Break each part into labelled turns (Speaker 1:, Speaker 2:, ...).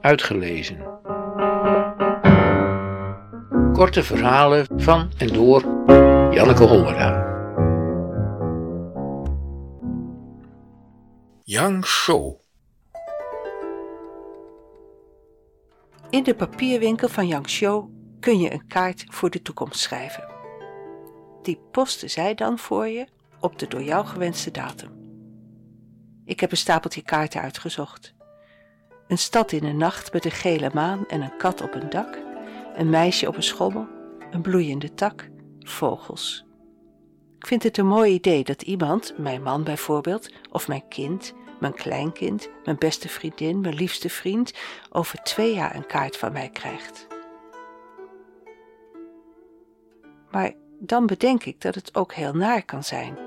Speaker 1: Uitgelezen. Korte verhalen van en door Janneke Hollera. Yang Shou.
Speaker 2: In de papierwinkel van Yang Shou kun je een kaart voor de toekomst schrijven. Die posten zij dan voor je op de door jou gewenste datum. Ik heb een stapeltje kaarten uitgezocht. Een stad in de nacht met een gele maan en een kat op een dak, een meisje op een schommel, een bloeiende tak, vogels. Ik vind het een mooi idee dat iemand, mijn man bijvoorbeeld, of mijn kind, mijn kleinkind, mijn beste vriendin, mijn liefste vriend, over twee jaar een kaart van mij krijgt. Maar dan bedenk ik dat het ook heel naar kan zijn.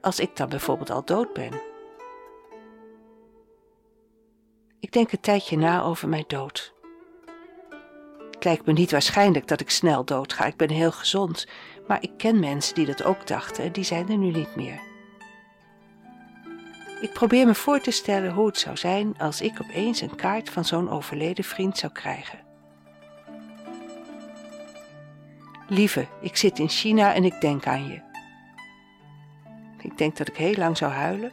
Speaker 2: Als ik dan bijvoorbeeld al dood ben. Ik denk een tijdje na over mijn dood. Het lijkt me niet waarschijnlijk dat ik snel doodga. Ik ben heel gezond. Maar ik ken mensen die dat ook dachten en die zijn er nu niet meer. Ik probeer me voor te stellen hoe het zou zijn als ik opeens een kaart van zo'n overleden vriend zou krijgen. Lieve, ik zit in China en ik denk aan je. Ik denk dat ik heel lang zou huilen.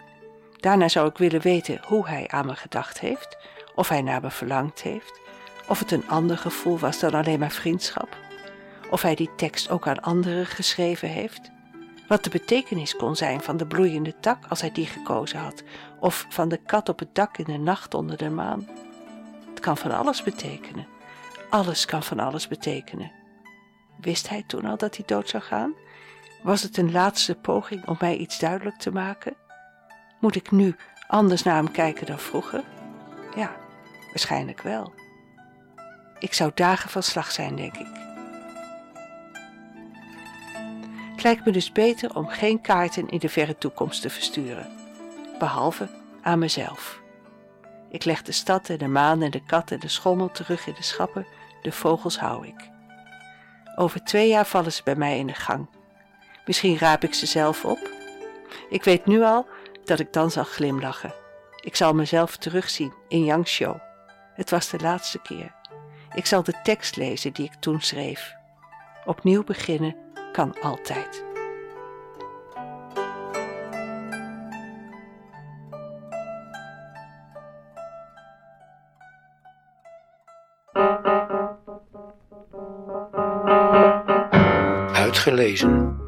Speaker 2: Daarna zou ik willen weten hoe hij aan me gedacht heeft, of hij naar me verlangd heeft, of het een ander gevoel was dan alleen maar vriendschap, of hij die tekst ook aan anderen geschreven heeft, wat de betekenis kon zijn van de bloeiende tak als hij die gekozen had, of van de kat op het dak in de nacht onder de maan. Het kan van alles betekenen. Alles kan van alles betekenen. Wist hij toen al dat hij dood zou gaan? Was het een laatste poging om mij iets duidelijk te maken? Moet ik nu anders naar hem kijken dan vroeger? Ja, waarschijnlijk wel. Ik zou dagen van slag zijn, denk ik. Het lijkt me dus beter om geen kaarten in de verre toekomst te versturen, behalve aan mezelf. Ik leg de stad en de maan en de kat en de schommel terug in de schappen, de vogels hou ik. Over twee jaar vallen ze bij mij in de gang. Misschien raap ik ze zelf op. Ik weet nu al dat ik dan zal glimlachen. Ik zal mezelf terugzien in Yangshow. Het was de laatste keer. Ik zal de tekst lezen die ik toen schreef. Opnieuw beginnen kan altijd.
Speaker 1: Uitgelezen.